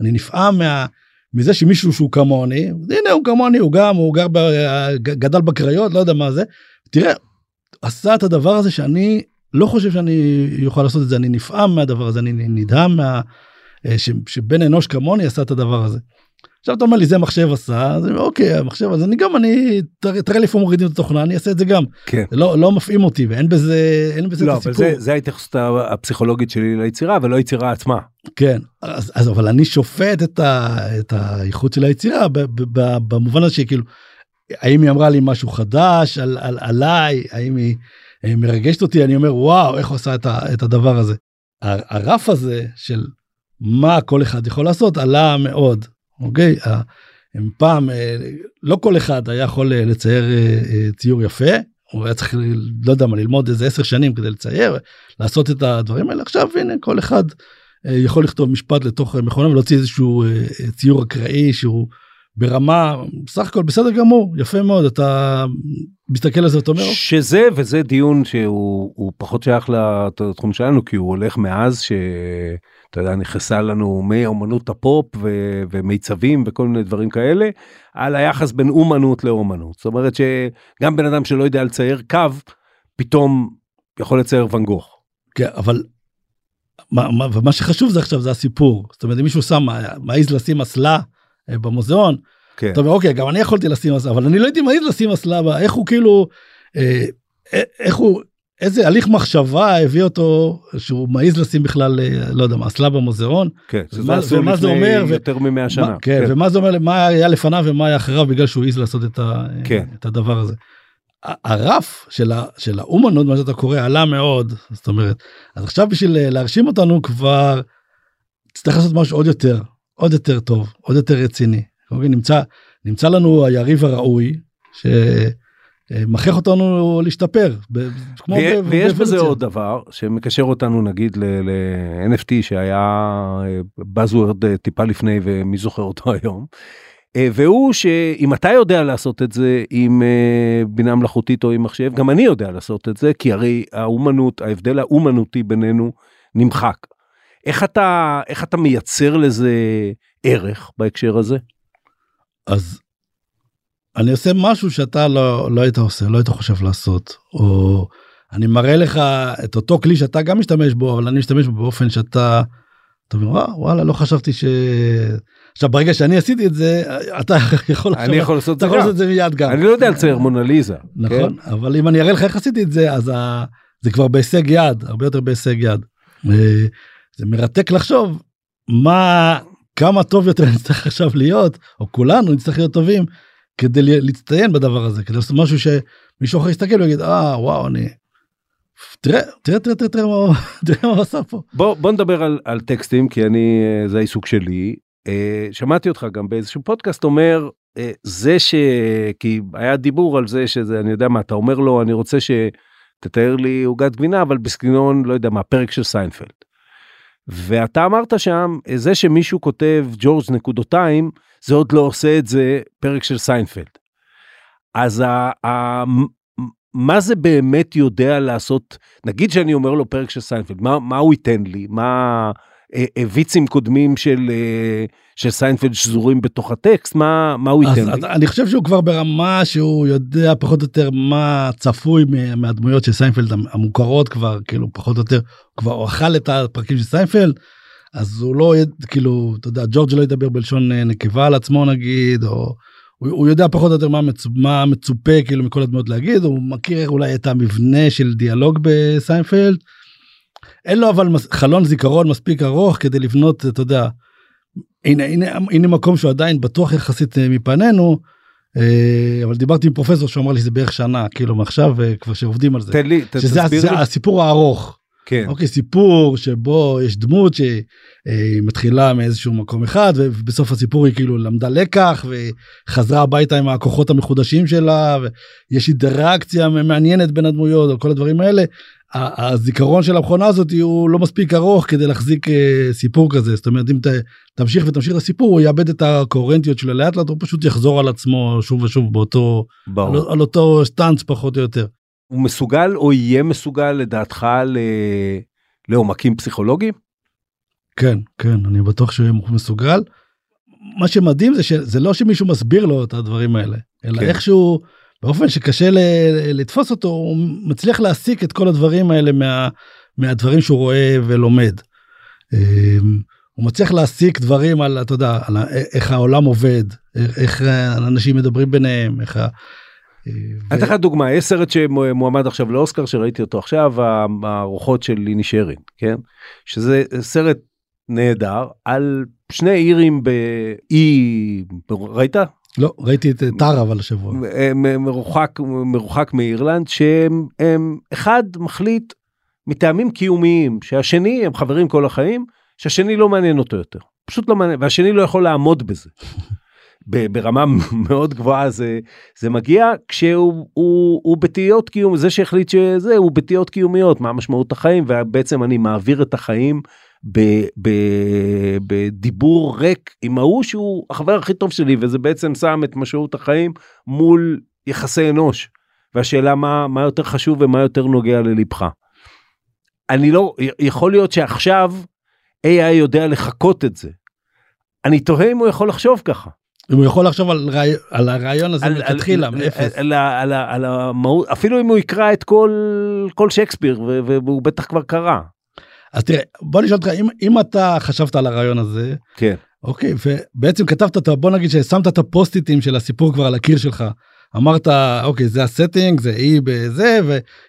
אני נפעם מה, מזה שמישהו שהוא כמוני, הנה הוא כמוני, הוא גם, הוא גר, ב, גדל בקריות, לא יודע מה זה. תראה, עשה את הדבר הזה שאני לא חושב שאני אוכל לעשות את זה, אני נפעם מהדבר הזה, אני נדהם מה... אה, ש, שבן אנוש כמוני עשה את הדבר הזה. עכשיו אתה אומר לי זה מחשב עשה אז אני אומר, אוקיי המחשב אז אני גם אני תראה לי איפה מורידים את התוכנה אני אעשה את זה גם כן. לא לא מפעים אותי ואין בזה אין בזה לא, את הסיפור זה, זה ההתייחסות הפסיכולוגית שלי ליצירה ולא היצירה עצמה. כן אז, אז אבל אני שופט את, ה, את האיכות של היצירה ב, ב, ב, במובן הזה שכאילו האם היא אמרה לי משהו חדש על, על עליי האם היא אה, מרגשת אותי אני אומר וואו איך הוא עשה את, ה, את הדבר הזה. הרף הזה של מה כל אחד יכול לעשות עלה מאוד אוקיי? הם פעם אה, לא כל אחד היה יכול אה, לצייר אה, ציור יפה. הוא היה צריך לא יודע מה ללמוד איזה עשר שנים כדי לצייר לעשות את הדברים האלה. עכשיו הנה כל אחד יכול לכתוב משפט לתוך מכונה ולהוציא איזשהו ציור אקראי שהוא ברמה סך הכל בסדר גמור יפה מאוד. אתה מסתכל על זה ואתה אומר שזה וזה דיון שהוא הוא פחות שייך לתחום שלנו כי הוא הולך מאז שאתה יודע נכנסה לנו מאומנות הפופ ו, ומיצבים וכל מיני דברים כאלה על היחס בין אומנות לאומנות זאת אומרת שגם בן אדם שלא יודע לצייר קו פתאום יכול לצייר ואן גוך. כן אבל מה, מה, ומה שחשוב זה עכשיו זה הסיפור זאת אומרת אם מישהו שם מעז לשים אסלה אה, במוזיאון. כן. אתה אומר אוקיי גם אני יכולתי לשים אסלה אבל אני לא הייתי מעז לשים אסלה איך הוא כאילו אה, אה, איך הוא איזה הליך מחשבה הביא אותו שהוא מעז לשים בכלל אה, לא יודע מה אסלה במוזיאון. כן, ומה, ומה זה אומר יותר מ-100 שנה. מה, כן, כן, ומה זה אומר מה היה לפניו ומה היה אחריו בגלל שהוא העז לעשות את, ה, כן. את הדבר הזה. הרף של, ה, של האומנות מה שאתה קורא עלה מאוד זאת אומרת אז עכשיו בשביל להרשים אותנו כבר צריך לעשות משהו עוד יותר עוד יותר טוב, עוד יותר רציני. נמצא, נמצא לנו היריב הראוי, שמכריח אותנו להשתפר. כמו ו- ויש בזה עוד דבר שמקשר אותנו נגיד ל-NFT שהיה Buzzword אה, טיפה לפני ומי זוכר אותו היום. אה, והוא שאם אתה יודע לעשות את זה עם אה, בינה מלאכותית או עם מחשב, גם אני יודע לעשות את זה, כי הרי האומנות, ההבדל האומנותי בינינו נמחק. איך אתה, איך אתה מייצר לזה ערך בהקשר הזה? אז אני עושה משהו שאתה לא, לא היית עושה, לא היית חושב לעשות, או אני מראה לך את אותו כלי שאתה גם משתמש בו, אבל אני משתמש בו באופן שאתה, אתה אומר, וואלה, וואלה, לא חשבתי ש... עכשיו ברגע שאני עשיתי את זה אתה יכול אני יכול לעשות אתה יכול לעשות את זה מיד גם אני לא יודע לצייר מונליזה נכון כן? אבל אם אני אראה לך איך עשיתי את זה אז ה... זה כבר בהישג יד הרבה יותר בהישג יד. אה, זה מרתק לחשוב מה כמה טוב יותר נצטרך עכשיו להיות או כולנו נצטרך להיות טובים כדי להצטיין בדבר הזה כדי לעשות משהו שמישהו אחר יסתכל ויגיד אה וואו אני. תראה תראה תראה תראה תראה מה תראה מה עשה פה. בוא בוא נדבר על, על טקסטים כי אני זה העיסוק שלי אה, שמעתי אותך גם באיזשהו פודקאסט אומר אה, זה ש... כי היה דיבור על זה שזה אני יודע מה אתה אומר לו אני רוצה שתתאר לי עוגת גבינה אבל בסגנון לא יודע מה פרק של סיינפלד. ואתה אמרת שם, זה שמישהו כותב ג'ורג' נקודותיים, זה עוד לא עושה את זה פרק של סיינפלד. אז ה, ה, מה זה באמת יודע לעשות, נגיד שאני אומר לו פרק של סיינפלד, מה, מה הוא ייתן לי? מה אה, אה, ויצים קודמים של, אה, של סיינפלד שזורים בתוך הטקסט? מה, מה הוא ייתן אז, לי? אני חושב שהוא כבר ברמה שהוא יודע פחות או יותר מה צפוי מהדמויות של סיינפלד המוכרות כבר, כאילו פחות או יותר, כבר אכל את הפרקים של סיינפלד. אז הוא לא כאילו אתה יודע ג'ורג' לא ידבר בלשון נקבה על עצמו נגיד או הוא, הוא יודע פחות או יותר מה, מצופ, מה מצופה כאילו מכל הדמות להגיד הוא מכיר אולי את המבנה של דיאלוג בסיינפלד. אין לו אבל חלון זיכרון מספיק ארוך כדי לבנות אתה יודע. הנה הנה הנה מקום שהוא עדיין בטוח יחסית אה, מפנינו. אה, אבל דיברתי עם פרופסור שאמר לי שזה בערך שנה כאילו מעכשיו אה, כבר שעובדים על זה. תן לי, שזה תסביר לי. הסיפור הארוך. כן. אוקיי, סיפור שבו יש דמות שמתחילה מאיזשהו מקום אחד ובסוף הסיפור היא כאילו למדה לקח וחזרה הביתה עם הכוחות המחודשים שלה ויש אינטראקציה מעניינת בין הדמויות או כל הדברים האלה. הזיכרון של המכונה הזאת הוא לא מספיק ארוך כדי להחזיק אה, סיפור כזה זאת אומרת אם ת, תמשיך ותמשיך לסיפור הוא יאבד את הקוהרנטיות שלו לאט לאט הוא פשוט יחזור על עצמו שוב ושוב באותו על, על אותו סטאנץ פחות או יותר. הוא מסוגל או יהיה מסוגל לדעתך ל... לעומקים פסיכולוגיים? כן, כן, אני בטוח שהוא יהיה מסוגל. מה שמדהים זה שזה לא שמישהו מסביר לו את הדברים האלה, אלא כן. איכשהו באופן שקשה ל- לתפוס אותו, הוא מצליח להסיק את כל הדברים האלה מה, מהדברים שהוא רואה ולומד. אמ, הוא מצליח להסיק דברים על, אתה יודע, על איך העולם עובד, איך אנשים מדברים ביניהם, איך. אני אתן לך דוגמה יש סרט שמועמד עכשיו לאוסקר שראיתי אותו עכשיו הרוחות של ליני שרין כן? שזה סרט נהדר על שני אירים באי ראית? לא ראיתי את טרה אבל השבוע. מרוחק מרוחק מאירלנד שהם הם, אחד מחליט מטעמים קיומיים שהשני הם חברים כל החיים שהשני לא מעניין אותו יותר. פשוט לא מעניין והשני לא יכול לעמוד בזה. ברמה מאוד גבוהה זה זה מגיע כשהוא הוא, הוא בתהיות קיום זה שהחליט שזה הוא בתהיות קיומיות מה משמעות החיים ובעצם אני מעביר את החיים ב- ב- בדיבור ריק עם ההוא שהוא החבר הכי טוב שלי וזה בעצם שם את משמעות החיים מול יחסי אנוש והשאלה מה מה יותר חשוב ומה יותר נוגע ללבך. אני לא יכול להיות שעכשיו AI יודע לחקות את זה. אני תוהה אם הוא יכול לחשוב ככה. אם הוא יכול לחשוב על, רעי... על הרעיון הזה על- מלכתחילה, על- מאפס. על על ה- על המהות אפילו אם הוא יקרא את כל כל שייקספיר והוא בטח כבר קרא. אז תראה, בוא נשאל אותך, אם, אם אתה חשבת על הרעיון הזה, כן. אוקיי, ובעצם כתבת, את ה- בוא נגיד ששמת את הפוסט-איטים של הסיפור כבר על הקיר שלך. אמרת, אוקיי, זה ה setting, זה אי בזה,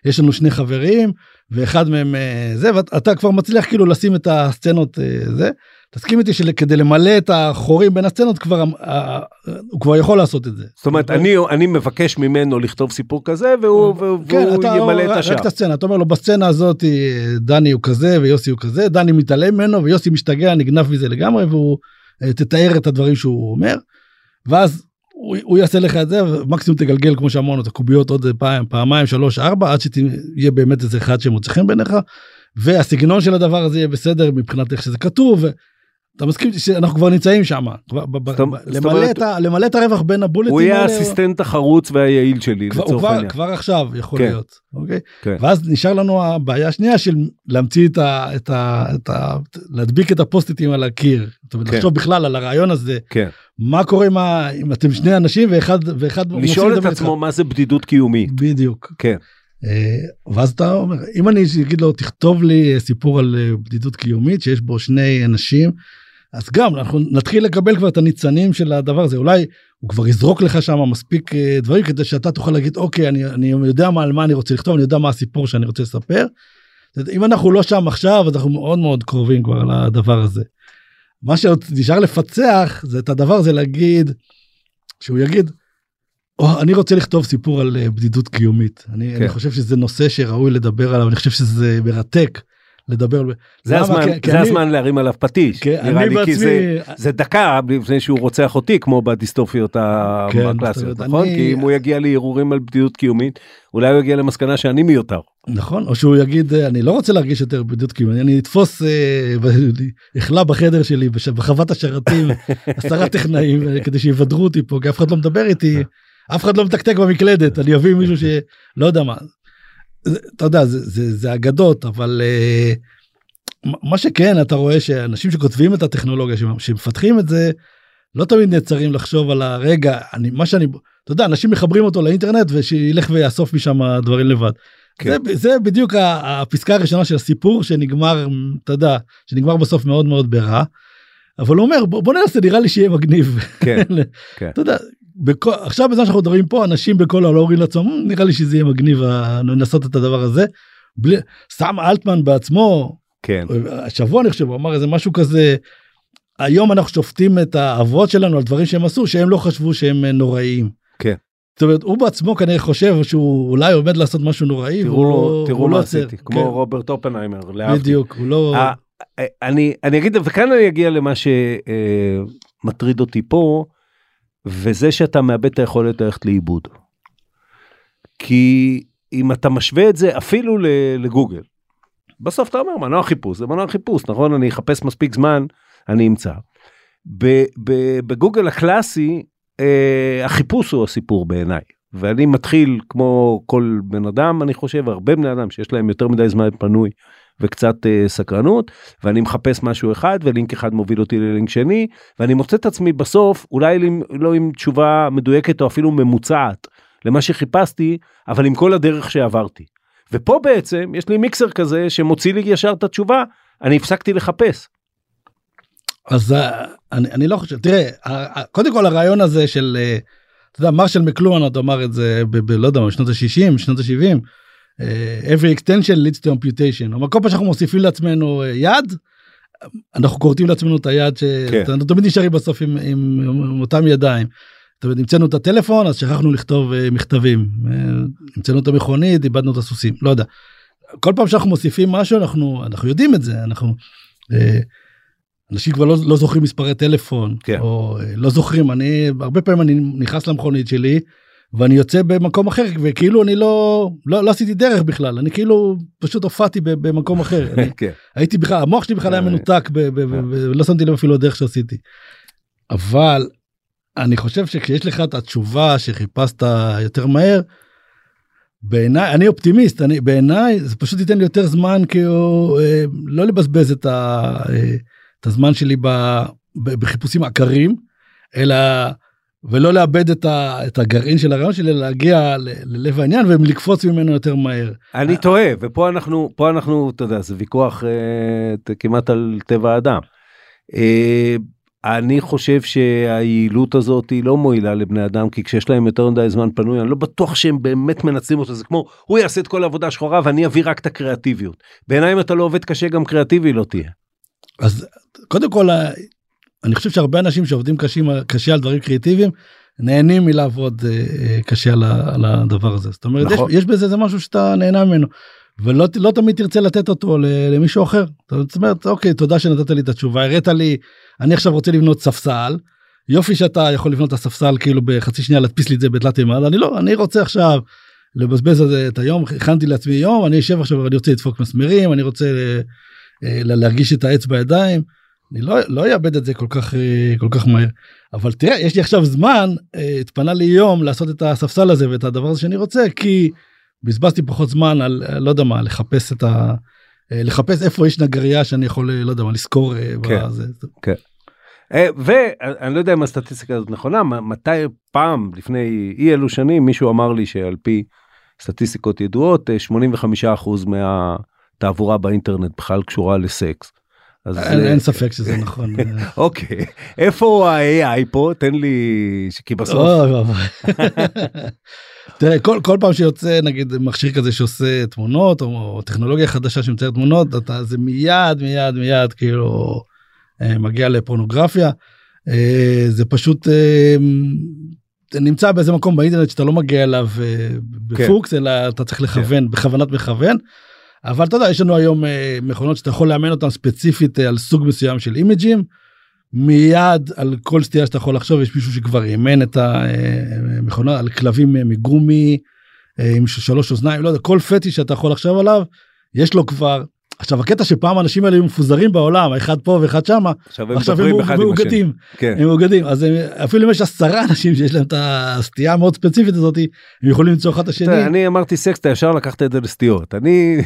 ויש לנו שני חברים, ואחד מהם אה, זה, ואתה כבר מצליח כאילו לשים את הסצנות אה, זה. תסכים איתי שכדי למלא את החורים בין הסצנות כבר אה, הוא כבר יכול לעשות את זה. זאת אומרת אני אני מבקש ממנו לכתוב סיפור כזה והוא והוא כן, אתה ימלא את רק השאר. את הסצנה, אתה אומר לו בסצנה הזאת אה, דני הוא כזה ויוסי הוא כזה, דני מתעלם ממנו ויוסי משתגע, נגנב מזה לגמרי והוא אה, תתאר את הדברים שהוא אומר. ואז הוא, הוא יעשה לך את זה ומקסימום תגלגל כמו שאמרנו את הקוביות עוד פעם פעמיים שלוש ארבע עד שיהיה באמת איזה אחד שמוצא חן בעיניך. והסגנון של הדבר הזה יהיה בסדר מבחינת איך שזה כתוב. אתה מסכים שאנחנו כבר נמצאים שם למלא את הרווח בין הבולטים הוא יהיה האסיסטנט החרוץ והיעיל שלי לצורך העניין. כבר עכשיו יכול כן. להיות אוקיי כן. ואז נשאר לנו הבעיה השנייה של להמציא את ה... להדביק את הפוסט-איטים על הקיר. זאת אומרת, כן. לחשוב בכלל על הרעיון הזה. מה קורה אם אתם שני אנשים ואחד לשאול את. עצמו מה זה בדידות קיומית. בדיוק. כן. אה, ואז אתה אומר אם אני אגיד לו תכתוב לי סיפור על אה, בדידות קיומית שיש בו שני אנשים אז גם אנחנו נתחיל לקבל כבר את הניצנים של הדבר הזה אולי הוא כבר יזרוק לך שם מספיק אה, דברים כדי שאתה תוכל להגיד אוקיי אני אני יודע מה על מה אני רוצה לכתוב אני יודע מה הסיפור שאני רוצה לספר. אם אנחנו לא שם עכשיו אז אנחנו מאוד מאוד קרובים כבר לדבר הזה. מה שעוד נשאר לפצח זה את הדבר הזה להגיד שהוא יגיד או, אני רוצה לכתוב סיפור על אה, בדידות קיומית אני, כן. אני חושב שזה נושא שראוי לדבר עליו אני חושב שזה מרתק לדבר זה למה? הזמן כי- כי זה אני- הזמן להרים עליו פטיש. כי נראה אני לי, כי בעצמי זה- זה דקה לפני שהוא רוצח אותי כמו בדיסטופיות כן, הקלאסיות נכון אני- כי אם הוא יגיע להרהורים על בדידות קיומית אולי הוא יגיע למסקנה שאני מיותר. נכון או שהוא יגיד אה, אני לא רוצה להרגיש יותר בדידות קיומית אני אתפוס אה, אכלה בחדר שלי בחוות השרתים עשרה טכנאים אה, כדי שיבדרו אותי פה כי אף אחד לא מדבר איתי אף אחד לא מתקתק במקלדת אני אביא מישהו שלא יודע מה. אתה יודע זה, זה, זה אגדות אבל אה, מה- שכן אתה רואה שאנשים שכותבים את הטכנולוגיה שמ- שמפתחים את זה לא תמיד נעצרים לחשוב על הרגע אני מה שאני אתה יודע אנשים מחברים אותו לאינטרנט ושילך ויאסוף משם דברים לבד. כן. זה, זה בדיוק הפסקה הראשונה של הסיפור שנגמר אתה יודע שנגמר בסוף מאוד מאוד ברע. אבל הוא אומר בוא, בוא ננסה נראה לי שיהיה מגניב. כן, כן. אתה יודע בכל, עכשיו בזמן שאנחנו מדברים פה אנשים בכל העולם אומרים לעצמם "מ, נראה לי שזה יהיה מגניב ה- לנסות את הדבר הזה. בלי, סם אלטמן בעצמו כן. השבוע אני חושב הוא אמר איזה משהו כזה היום אנחנו שופטים את האבות שלנו על דברים שהם עשו שהם לא חשבו שהם אה, נוראיים. כן. זאת אומרת הוא בעצמו כנראה חושב שהוא אולי עומד לעשות משו נוראי. תראו לא- תראו מה עשיתי עוצר. כמו כן, רוברט אופנהיימר. בדיוק הוא לא אה, אה, אני אני אגיד וכאן אני אגיע למה שמטריד אותי פה וזה שאתה מאבד את היכולת ללכת לאיבוד. כי אם אתה משווה את זה אפילו לגוגל. בסוף אתה אומר מנוע חיפוש זה מנוע חיפוש נכון אני אחפש מספיק זמן אני אמצא. בגוגל הקלאסי אה, החיפוש הוא הסיפור בעיניי ואני מתחיל כמו כל בן אדם אני חושב הרבה בני אדם שיש להם יותר מדי זמן פנוי וקצת אה, סקרנות ואני מחפש משהו אחד ולינק אחד מוביל אותי ללינק שני ואני מוצא את עצמי בסוף אולי עם- לא עם תשובה מדויקת או אפילו ממוצעת למה שחיפשתי אבל עם כל הדרך שעברתי. ופה בעצם יש לי מיקסר כזה שמוציא לי ישר את התשובה אני הפסקתי לחפש. אז אה, אני, אני לא חושב תראה קודם כל הרעיון הזה של אה, אתה יודע מרשל מקלואן עוד אמר את זה ב, ב, לא יודע בשנות ה-60 שנות ה-70. Every extension leads to amputation. אבל כל פעם שאנחנו מוסיפים לעצמנו אה, יד אנחנו כורתים לעצמנו את היד כן. שאנחנו תמיד נשארים בסוף עם, עם, עם אותם ידיים. זאת אומרת, המצאנו את הטלפון אז שכחנו לכתוב אה, מכתבים אה, המצאנו את המכונית איבדנו את הסוסים לא יודע. כל פעם שאנחנו מוסיפים משהו אנחנו אנחנו יודעים את זה אנחנו. אה, אנשים כבר לא, לא זוכרים מספרי טלפון, כן. או אה, לא זוכרים, אני, הרבה פעמים אני נכנס למכונית שלי, ואני יוצא במקום אחר, וכאילו אני לא, לא, לא עשיתי דרך בכלל, אני כאילו פשוט הופעתי במקום אחר. אני, כן. הייתי בכלל, המוח שלי בכלל היה אה. מנותק, ב- ולא שמתי לב אפילו הדרך שעשיתי. אבל אני חושב שכשיש לך את התשובה שחיפשת יותר מהר, בעיניי, אני אופטימיסט, אני, בעיניי זה פשוט ייתן לי יותר זמן כאילו אה, לא לבזבז את, ה, אה, את הזמן שלי ב, ב, בחיפושים עקרים, אלא ולא לאבד את, ה, את הגרעין של הרעיון שלי, להגיע ל- ללב העניין ולקפוץ ממנו יותר מהר. אני טועה, ופה אנחנו, פה אנחנו, אתה יודע, זה ויכוח אה, כמעט על טבע האדם. אה, אני חושב שהיעילות הזאת היא לא מועילה לבני אדם, כי כשיש להם יותר מדי זמן פנוי, אני לא בטוח שהם באמת מנצלים אותו, זה כמו, הוא יעשה את כל העבודה השחורה ואני אביא רק את הקריאטיביות. בעיניי אם אתה לא עובד קשה, גם קריאטיבי לא תהיה. אז קודם כל אני חושב שהרבה אנשים שעובדים קשים, קשה על דברים קריאטיביים נהנים מלעבוד אה, אה, קשה על, על הדבר הזה זאת אומרת נכון. יש, יש בזה איזה משהו שאתה נהנה ממנו ולא לא תמיד תרצה לתת אותו למישהו אחר זאת אומרת אוקיי תודה שנתת לי את התשובה הראת לי אני עכשיו רוצה לבנות ספסל יופי שאתה יכול לבנות את הספסל כאילו בחצי שנייה להדפיס לי את זה בתלת ימד אני לא אני רוצה עכשיו לבזבז זה את היום הכנתי לעצמי יום אני אשב עכשיו ואני רוצה לדפוק מסמרים אני רוצה אה, להרגיש את העץ בידיים. אני לא לא אאבד את זה כל כך אה, כל כך מהר אבל תראה יש לי עכשיו זמן אה, התפנה לי יום לעשות את הספסל הזה ואת הדבר הזה שאני רוצה כי בזבזתי פחות זמן על אה, לא יודע מה לחפש את ה... לחפש איפה יש נגרייה שאני יכול לא יודע מה לשכור. אה, כן. בזה. אה, ואני לא יודע אם הסטטיסטיקה הזאת נכונה, מתי פעם, לפני אי אלו שנים, מישהו אמר לי שעל פי סטטיסטיקות ידועות, אה, 85% מהתעבורה באינטרנט בכלל קשורה לסקס. אז אין, אה, אין ספק שזה נכון. אה, אוקיי, איפה ה-AI פה? תן לי, כי בסוף, אוי ואבוי. תראה כל כל פעם שיוצא נגיד מכשיר כזה שעושה תמונות או, או טכנולוגיה חדשה שמציירת תמונות אתה זה מיד מיד מיד כאילו אה, מגיע לפורנוגרפיה אה, זה פשוט אה, נמצא באיזה מקום באינטרנט שאתה לא מגיע אליו אה, בפוקס אלא אתה צריך לכוון בכוונת מכוון. אבל אתה יודע יש לנו היום אה, מכונות שאתה יכול לאמן אותן ספציפית אה, על סוג מסוים של אימג'ים. מיד על כל סטייה שאתה יכול לחשוב יש מישהו שכבר אימן את המכונה על כלבים אה, מגומי אה, עם שלוש אוזניים לא יודע כל פטיש שאתה יכול לחשוב עליו יש לו כבר עכשיו הקטע שפעם האנשים האלה היו מפוזרים בעולם אחד פה ואחד שמה עכשיו הם. מאוגדים כן. הם מאוגדים אז הם, אפילו אם יש עשרה אנשים שיש להם את הסטייה המאוד ספציפית הזאת הם יכולים למצוא אחד את השני. אני אמרתי סקס, אתה ישר לקחת את זה לסטיות. אני...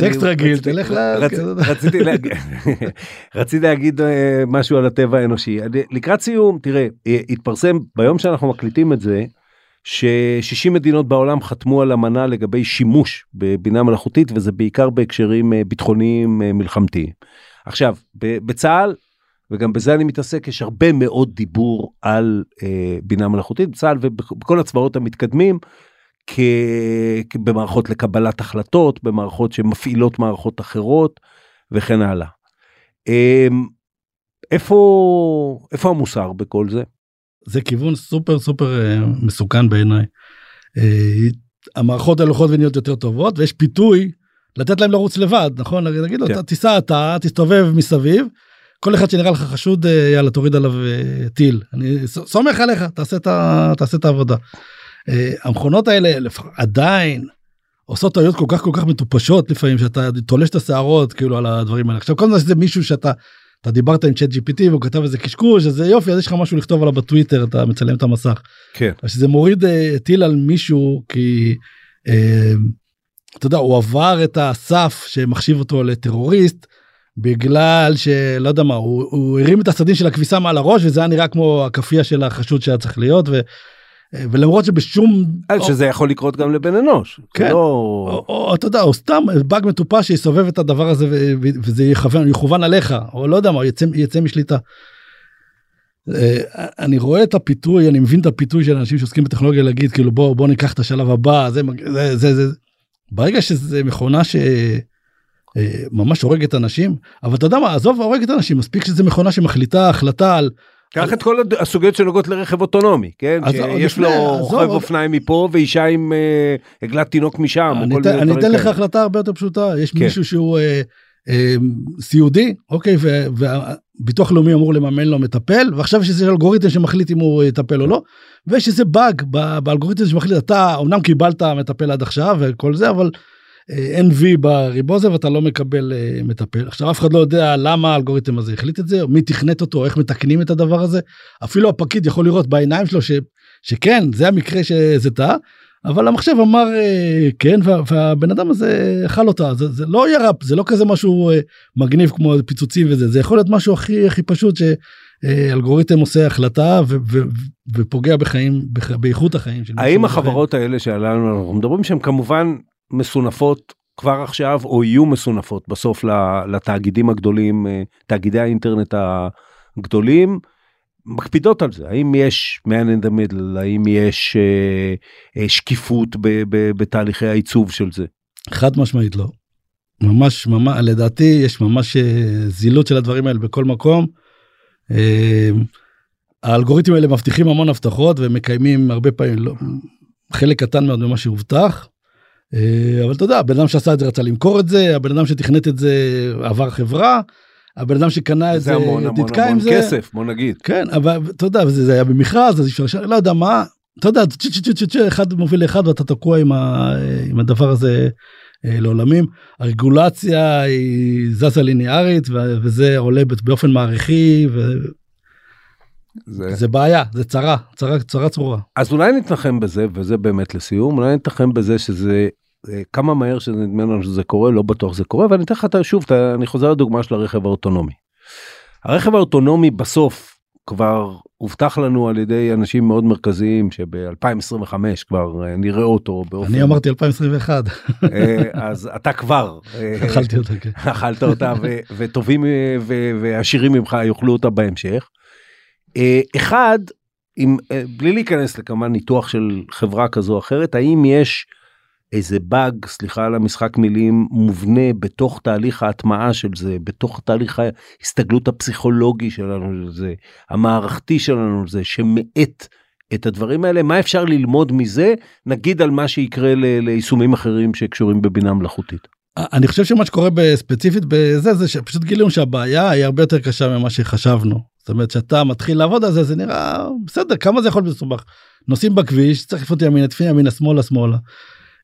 סקס רגיל, תלך ל- רצ- רציתי להגיד- אה, משהו על הטבע האנושי. לקראת סיום, תראה, אה, התפרסם ביום שאנחנו מקליטים את זה, ש-60 מדינות בעולם חתמו על אמנה לגבי שימוש בבינה מלאכותית, וזה בעיקר בהקשרים אה, ביטחוניים אה, מלחמתיים. עכשיו, בצה"ל, וגם בזה אני מתעסק, יש הרבה מאוד דיבור על אה, בינה מלאכותית בצה"ל ובכל הצבאות המתקדמים, כ... במערכות לקבלת החלטות, במערכות שמפעילות מערכות אחרות וכן הלאה. אמ, איפה, איפה המוסר בכל זה? זה כיוון סופר סופר אה, מסוכן בעיניי. אה, המערכות האלה הולכות ונהיות יותר טובות ויש פיתוי לתת להם לרוץ לבד נכון להגיד לו כן. "אתה תיסע אתה תסתובב מסביב כל אחד שנראה לך חשוד אה, יאללה תוריד עליו טיל אני סומך עליך תעשה את ה- תעשה את העבודה. המכונות האלה עדיין עושות טעויות כל כך כל כך מטופשות לפעמים שאתה תולש את השערות כאילו על הדברים האלה עכשיו כל הזמן שזה מישהו שאתה אתה דיברת עם צ'אט gpt והוא כתב איזה קשקוש אז זה יופי אז יש לך משהו לכתוב עליו בטוויטר אתה מצלם את המסך. כן. אז שזה מוריד אה, טיל על מישהו כי אה, אתה יודע הוא עבר את הסף שמחשיב אותו לטרוריסט בגלל שלא יודע מה הוא, הוא הרים את הסדין של הכביסה מעל הראש וזה היה נראה כמו הכאפיה של החשוד שהיה צריך להיות ו, ולמרות שבשום אה, שזה יכול לקרות גם לבן אנוש. כן. לא... או, או אתה יודע או סתם באג מטופש שיסובב את הדבר הזה וזה יכוון יכוון עליך או לא יודע מה יצא יצא משליטה. אה, אני רואה את הפיתוי אני מבין את הפיתוי של אנשים שעוסקים בטכנולוגיה להגיד כאילו בוא בוא ניקח את השלב הבא זה זה זה, זה. ברגע שזה מכונה ש... אה, ממש הורגת אנשים אבל אתה יודע מה עזוב הורגת אנשים מספיק שזה מכונה שמחליטה החלטה על קח את כל הסוגיות שנוגעות לרכב אוטונומי, כן? שיש לו רוכב אופניים מפה ואישה עם אה, עגלת תינוק משם. אני אתן, לך. החלטה הרבה יותר פשוטה יש כן. מישהו שהוא אה, אה, סיעודי, אוקיי, ו- והביטוח לאומי אמור לממן לו מטפל, ועכשיו יש איזה אלגוריתם שמחליט אם הוא יטפל או לא, ויש איזה באג באלגוריתם שמחליט, אתה אמנם קיבלת מטפל עד עכשיו וכל זה, אבל אין וי בריבו הזה ואתה לא מקבל אה, מטפל. עכשיו אף אחד לא יודע למה האלגוריתם הזה החליט את זה, או מי תכנת אותו, איך מתקנים את הדבר הזה. אפילו הפקיד יכול לראות בעיניים שלו ש, שכן, זה המקרה שזה טעה, אבל המחשב אמר אה, כן, וה, והבן אדם הזה אכל אותה. זה, זה לא ירפ, זה לא כזה משהו אה, מגניב כמו פיצוצים וזה, זה יכול להיות משהו הכי הכי פשוט שאלגוריתם עושה החלטה ו, ו, ופוגע בחיים, בח, באיכות החיים. האם החברות האלה שעלינו אנחנו מדברים שהן כמובן מסונפות כבר עכשיו או יהיו מסונפות בסוף לתאגידים הגדולים אה, תאגידי האינטרנט הגדולים מקפידות על זה האם יש man in the middle האם יש אה, אה, שקיפות ב- ב- בתהליכי העיצוב של זה. חד משמעית לא. ממש ממש לדעתי יש ממש אה, זילות של הדברים האלה בכל מקום. אה, האלגוריתמים האלה מבטיחים המון הבטחות ומקיימים הרבה פעמים לא, חלק קטן מאוד ממה שהובטח. אה, אבל אתה יודע הבן אדם שעשה את זה רצה למכור את זה הבן אדם שתכנת את זה עבר חברה. הבן אדם שקנה את זה זה המון המון נתקע עם המון זה. כסף בוא נגיד. כן אבל אתה יודע זה, זה היה במכרז אז אפשר לא יודע מה אתה יודע אחד מוביל לאחד ואתה תקוע עם, ה, עם הדבר הזה אה, לעולמים הרגולציה היא זזה ליניארית ו- וזה עולה באופן מעריכי זה... וזה בעיה זה צרה צרה צרה צרורה. אז אולי נתנחם בזה וזה באמת לסיום אולי נתנחם בזה שזה כמה מהר שנדמה לנו שזה קורה לא בטוח זה קורה ואני אתן לך שוב את ה- אני חוזר לדוגמה של הרכב האוטונומי. הרכב האוטונומי בסוף כבר הובטח לנו על ידי אנשים מאוד מרכזיים שב-2025 כבר אה, נראה אותו באופן אני אמרתי 2021 אה, אז אתה כבר אה, אכלתי אותה כן. אכלת אותה וטובים אה, ועשירים ממך יאכלו אותה בהמשך. אה, אחד, אם, אה, בלי להיכנס לכמה ניתוח של חברה כזו או אחרת, האם יש איזה באג, סליחה על המשחק מילים, מובנה בתוך תהליך ההטמעה של זה, בתוך תהליך ההסתגלות הפסיכולוגי שלנו לזה, המערכתי שלנו לזה, שמאט את הדברים האלה, מה אפשר ללמוד מזה, נגיד על מה שיקרה ל- ליישומים אחרים שקשורים בבינה מלאכותית. אני חושב שמה שקורה בספציפית בזה זה שפשוט גילינו שהבעיה היא הרבה יותר קשה ממה שחשבנו. זאת אומרת שאתה מתחיל לעבוד על זה זה נראה בסדר כמה זה יכול להיות מסובך. נוסעים בכביש צריך לפנות ימינה תפנה ימינה שמאלה שמאלה.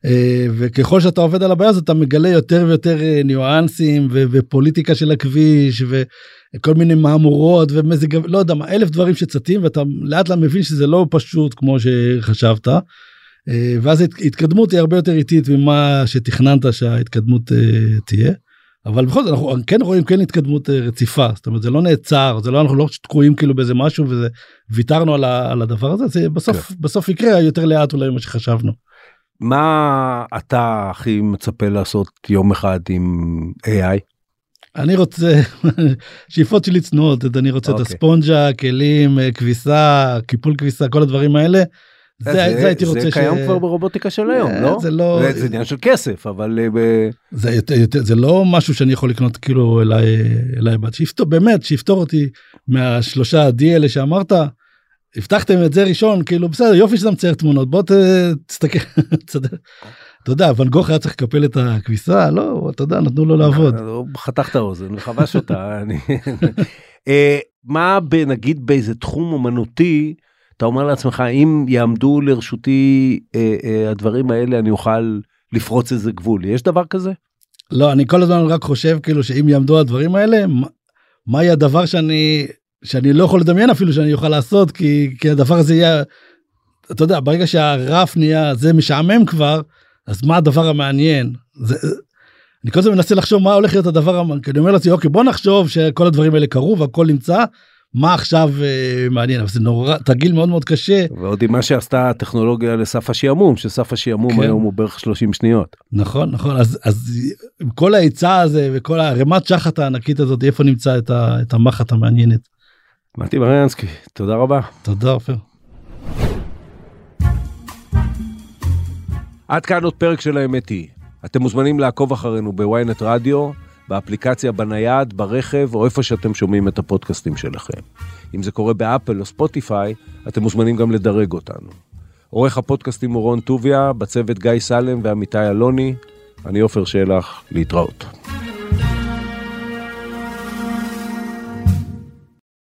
אה, וככל שאתה עובד על הבעיה הזאת אתה מגלה יותר ויותר אה, ניואנסים ו- ופוליטיקה של הכביש וכל מיני מהמורות ומזג לא יודע מה אלף דברים שצצים ואתה לאט לאט מבין שזה לא פשוט כמו שחשבת. אה, ואז ההת- ההתקדמות היא הרבה יותר איטית ממה שתכננת שההתקדמות תהיה. אבל בכל זאת אנחנו כן רואים כן התקדמות רציפה זאת אומרת זה לא נעצר זה לא אנחנו לא תקועים כאילו באיזה משהו וויתרנו על, ה- על הדבר הזה זה בסוף בסוף יקרה יותר לאט אולי ממה שחשבנו. מה אתה הכי מצפה לעשות יום אחד עם AI? אני רוצה שאיפות שלי צנועות אני רוצה את אוקיי. הספונג'ה כלים אה, כביסה קיפול כביסה כל הדברים האלה. זה, זה, הייתי רוצה זה קיים כבר ברובוטיקה של היום, אה, לא? זה לא זה, זה עניין של כסף, אבל אה, ב... זה יותר זה לא משהו שאני יכול לקנות כאילו אליי אליי בת שיפתור באמת שיפתור אותי מהשלושה D האלה שאמרת. הבטחתם את זה ראשון כאילו בסדר יופי שאתה מצייר תמונות בוא ת, תסתכל. אתה יודע ואן גוך היה צריך לקפל את הכביסה לא אתה יודע נתנו לו לעבוד. הוא חתך את האוזן וחבש אותה. אה, מה נגיד באיזה תחום אומנותי, אתה אומר לעצמך, אם יעמדו לרשותי אה, אה, הדברים האלה, אני אוכל לפרוץ איזה גבול. יש דבר כזה? לא אני כל הזמן רק חושב כאילו שאם יעמדו הדברים האלה מה- מהי הדבר שאני שאני לא יכול לדמיין אפילו שאני אוכל לעשות כי כי הדבר הזה יהיה. אתה יודע ברגע שהרף נהיה זה משעמם כבר אז מה הדבר המעניין זה. אני כל הזמן מנסה לחשוב מה הולך להיות הדבר כי אני אומר לעצמי אוקיי בוא נחשוב שכל הדברים האלה קרו והכל נמצא מה עכשיו אה, מעניין אבל זה נורא תרגיל מאוד מאוד קשה ועוד עם מה שעשתה הטכנולוגיה לסף השעמום, שסף השעמום כן. היום הוא בערך 30 שניות. נכון נכון אז אז עם כל ההיצע הזה וכל הרמת שחת הענקית הזאת איפה נמצא את, ה, את המחט המעניינת. מתי מריאנסקי, תודה רבה. תודה עופר. עד כאן עוד פרק של האמת היא. אתם מוזמנים לעקוב אחרינו בוויינט רדיו, באפליקציה בנייד, ברכב, או איפה שאתם שומעים את הפודקאסטים שלכם. אם זה קורה באפל או ספוטיפיי, אתם מוזמנים גם לדרג אותנו. עורך הפודקאסטים הוא רון טוביה, בצוות גיא סלם ועמיתי אלוני. אני עופר שלח, להתראות.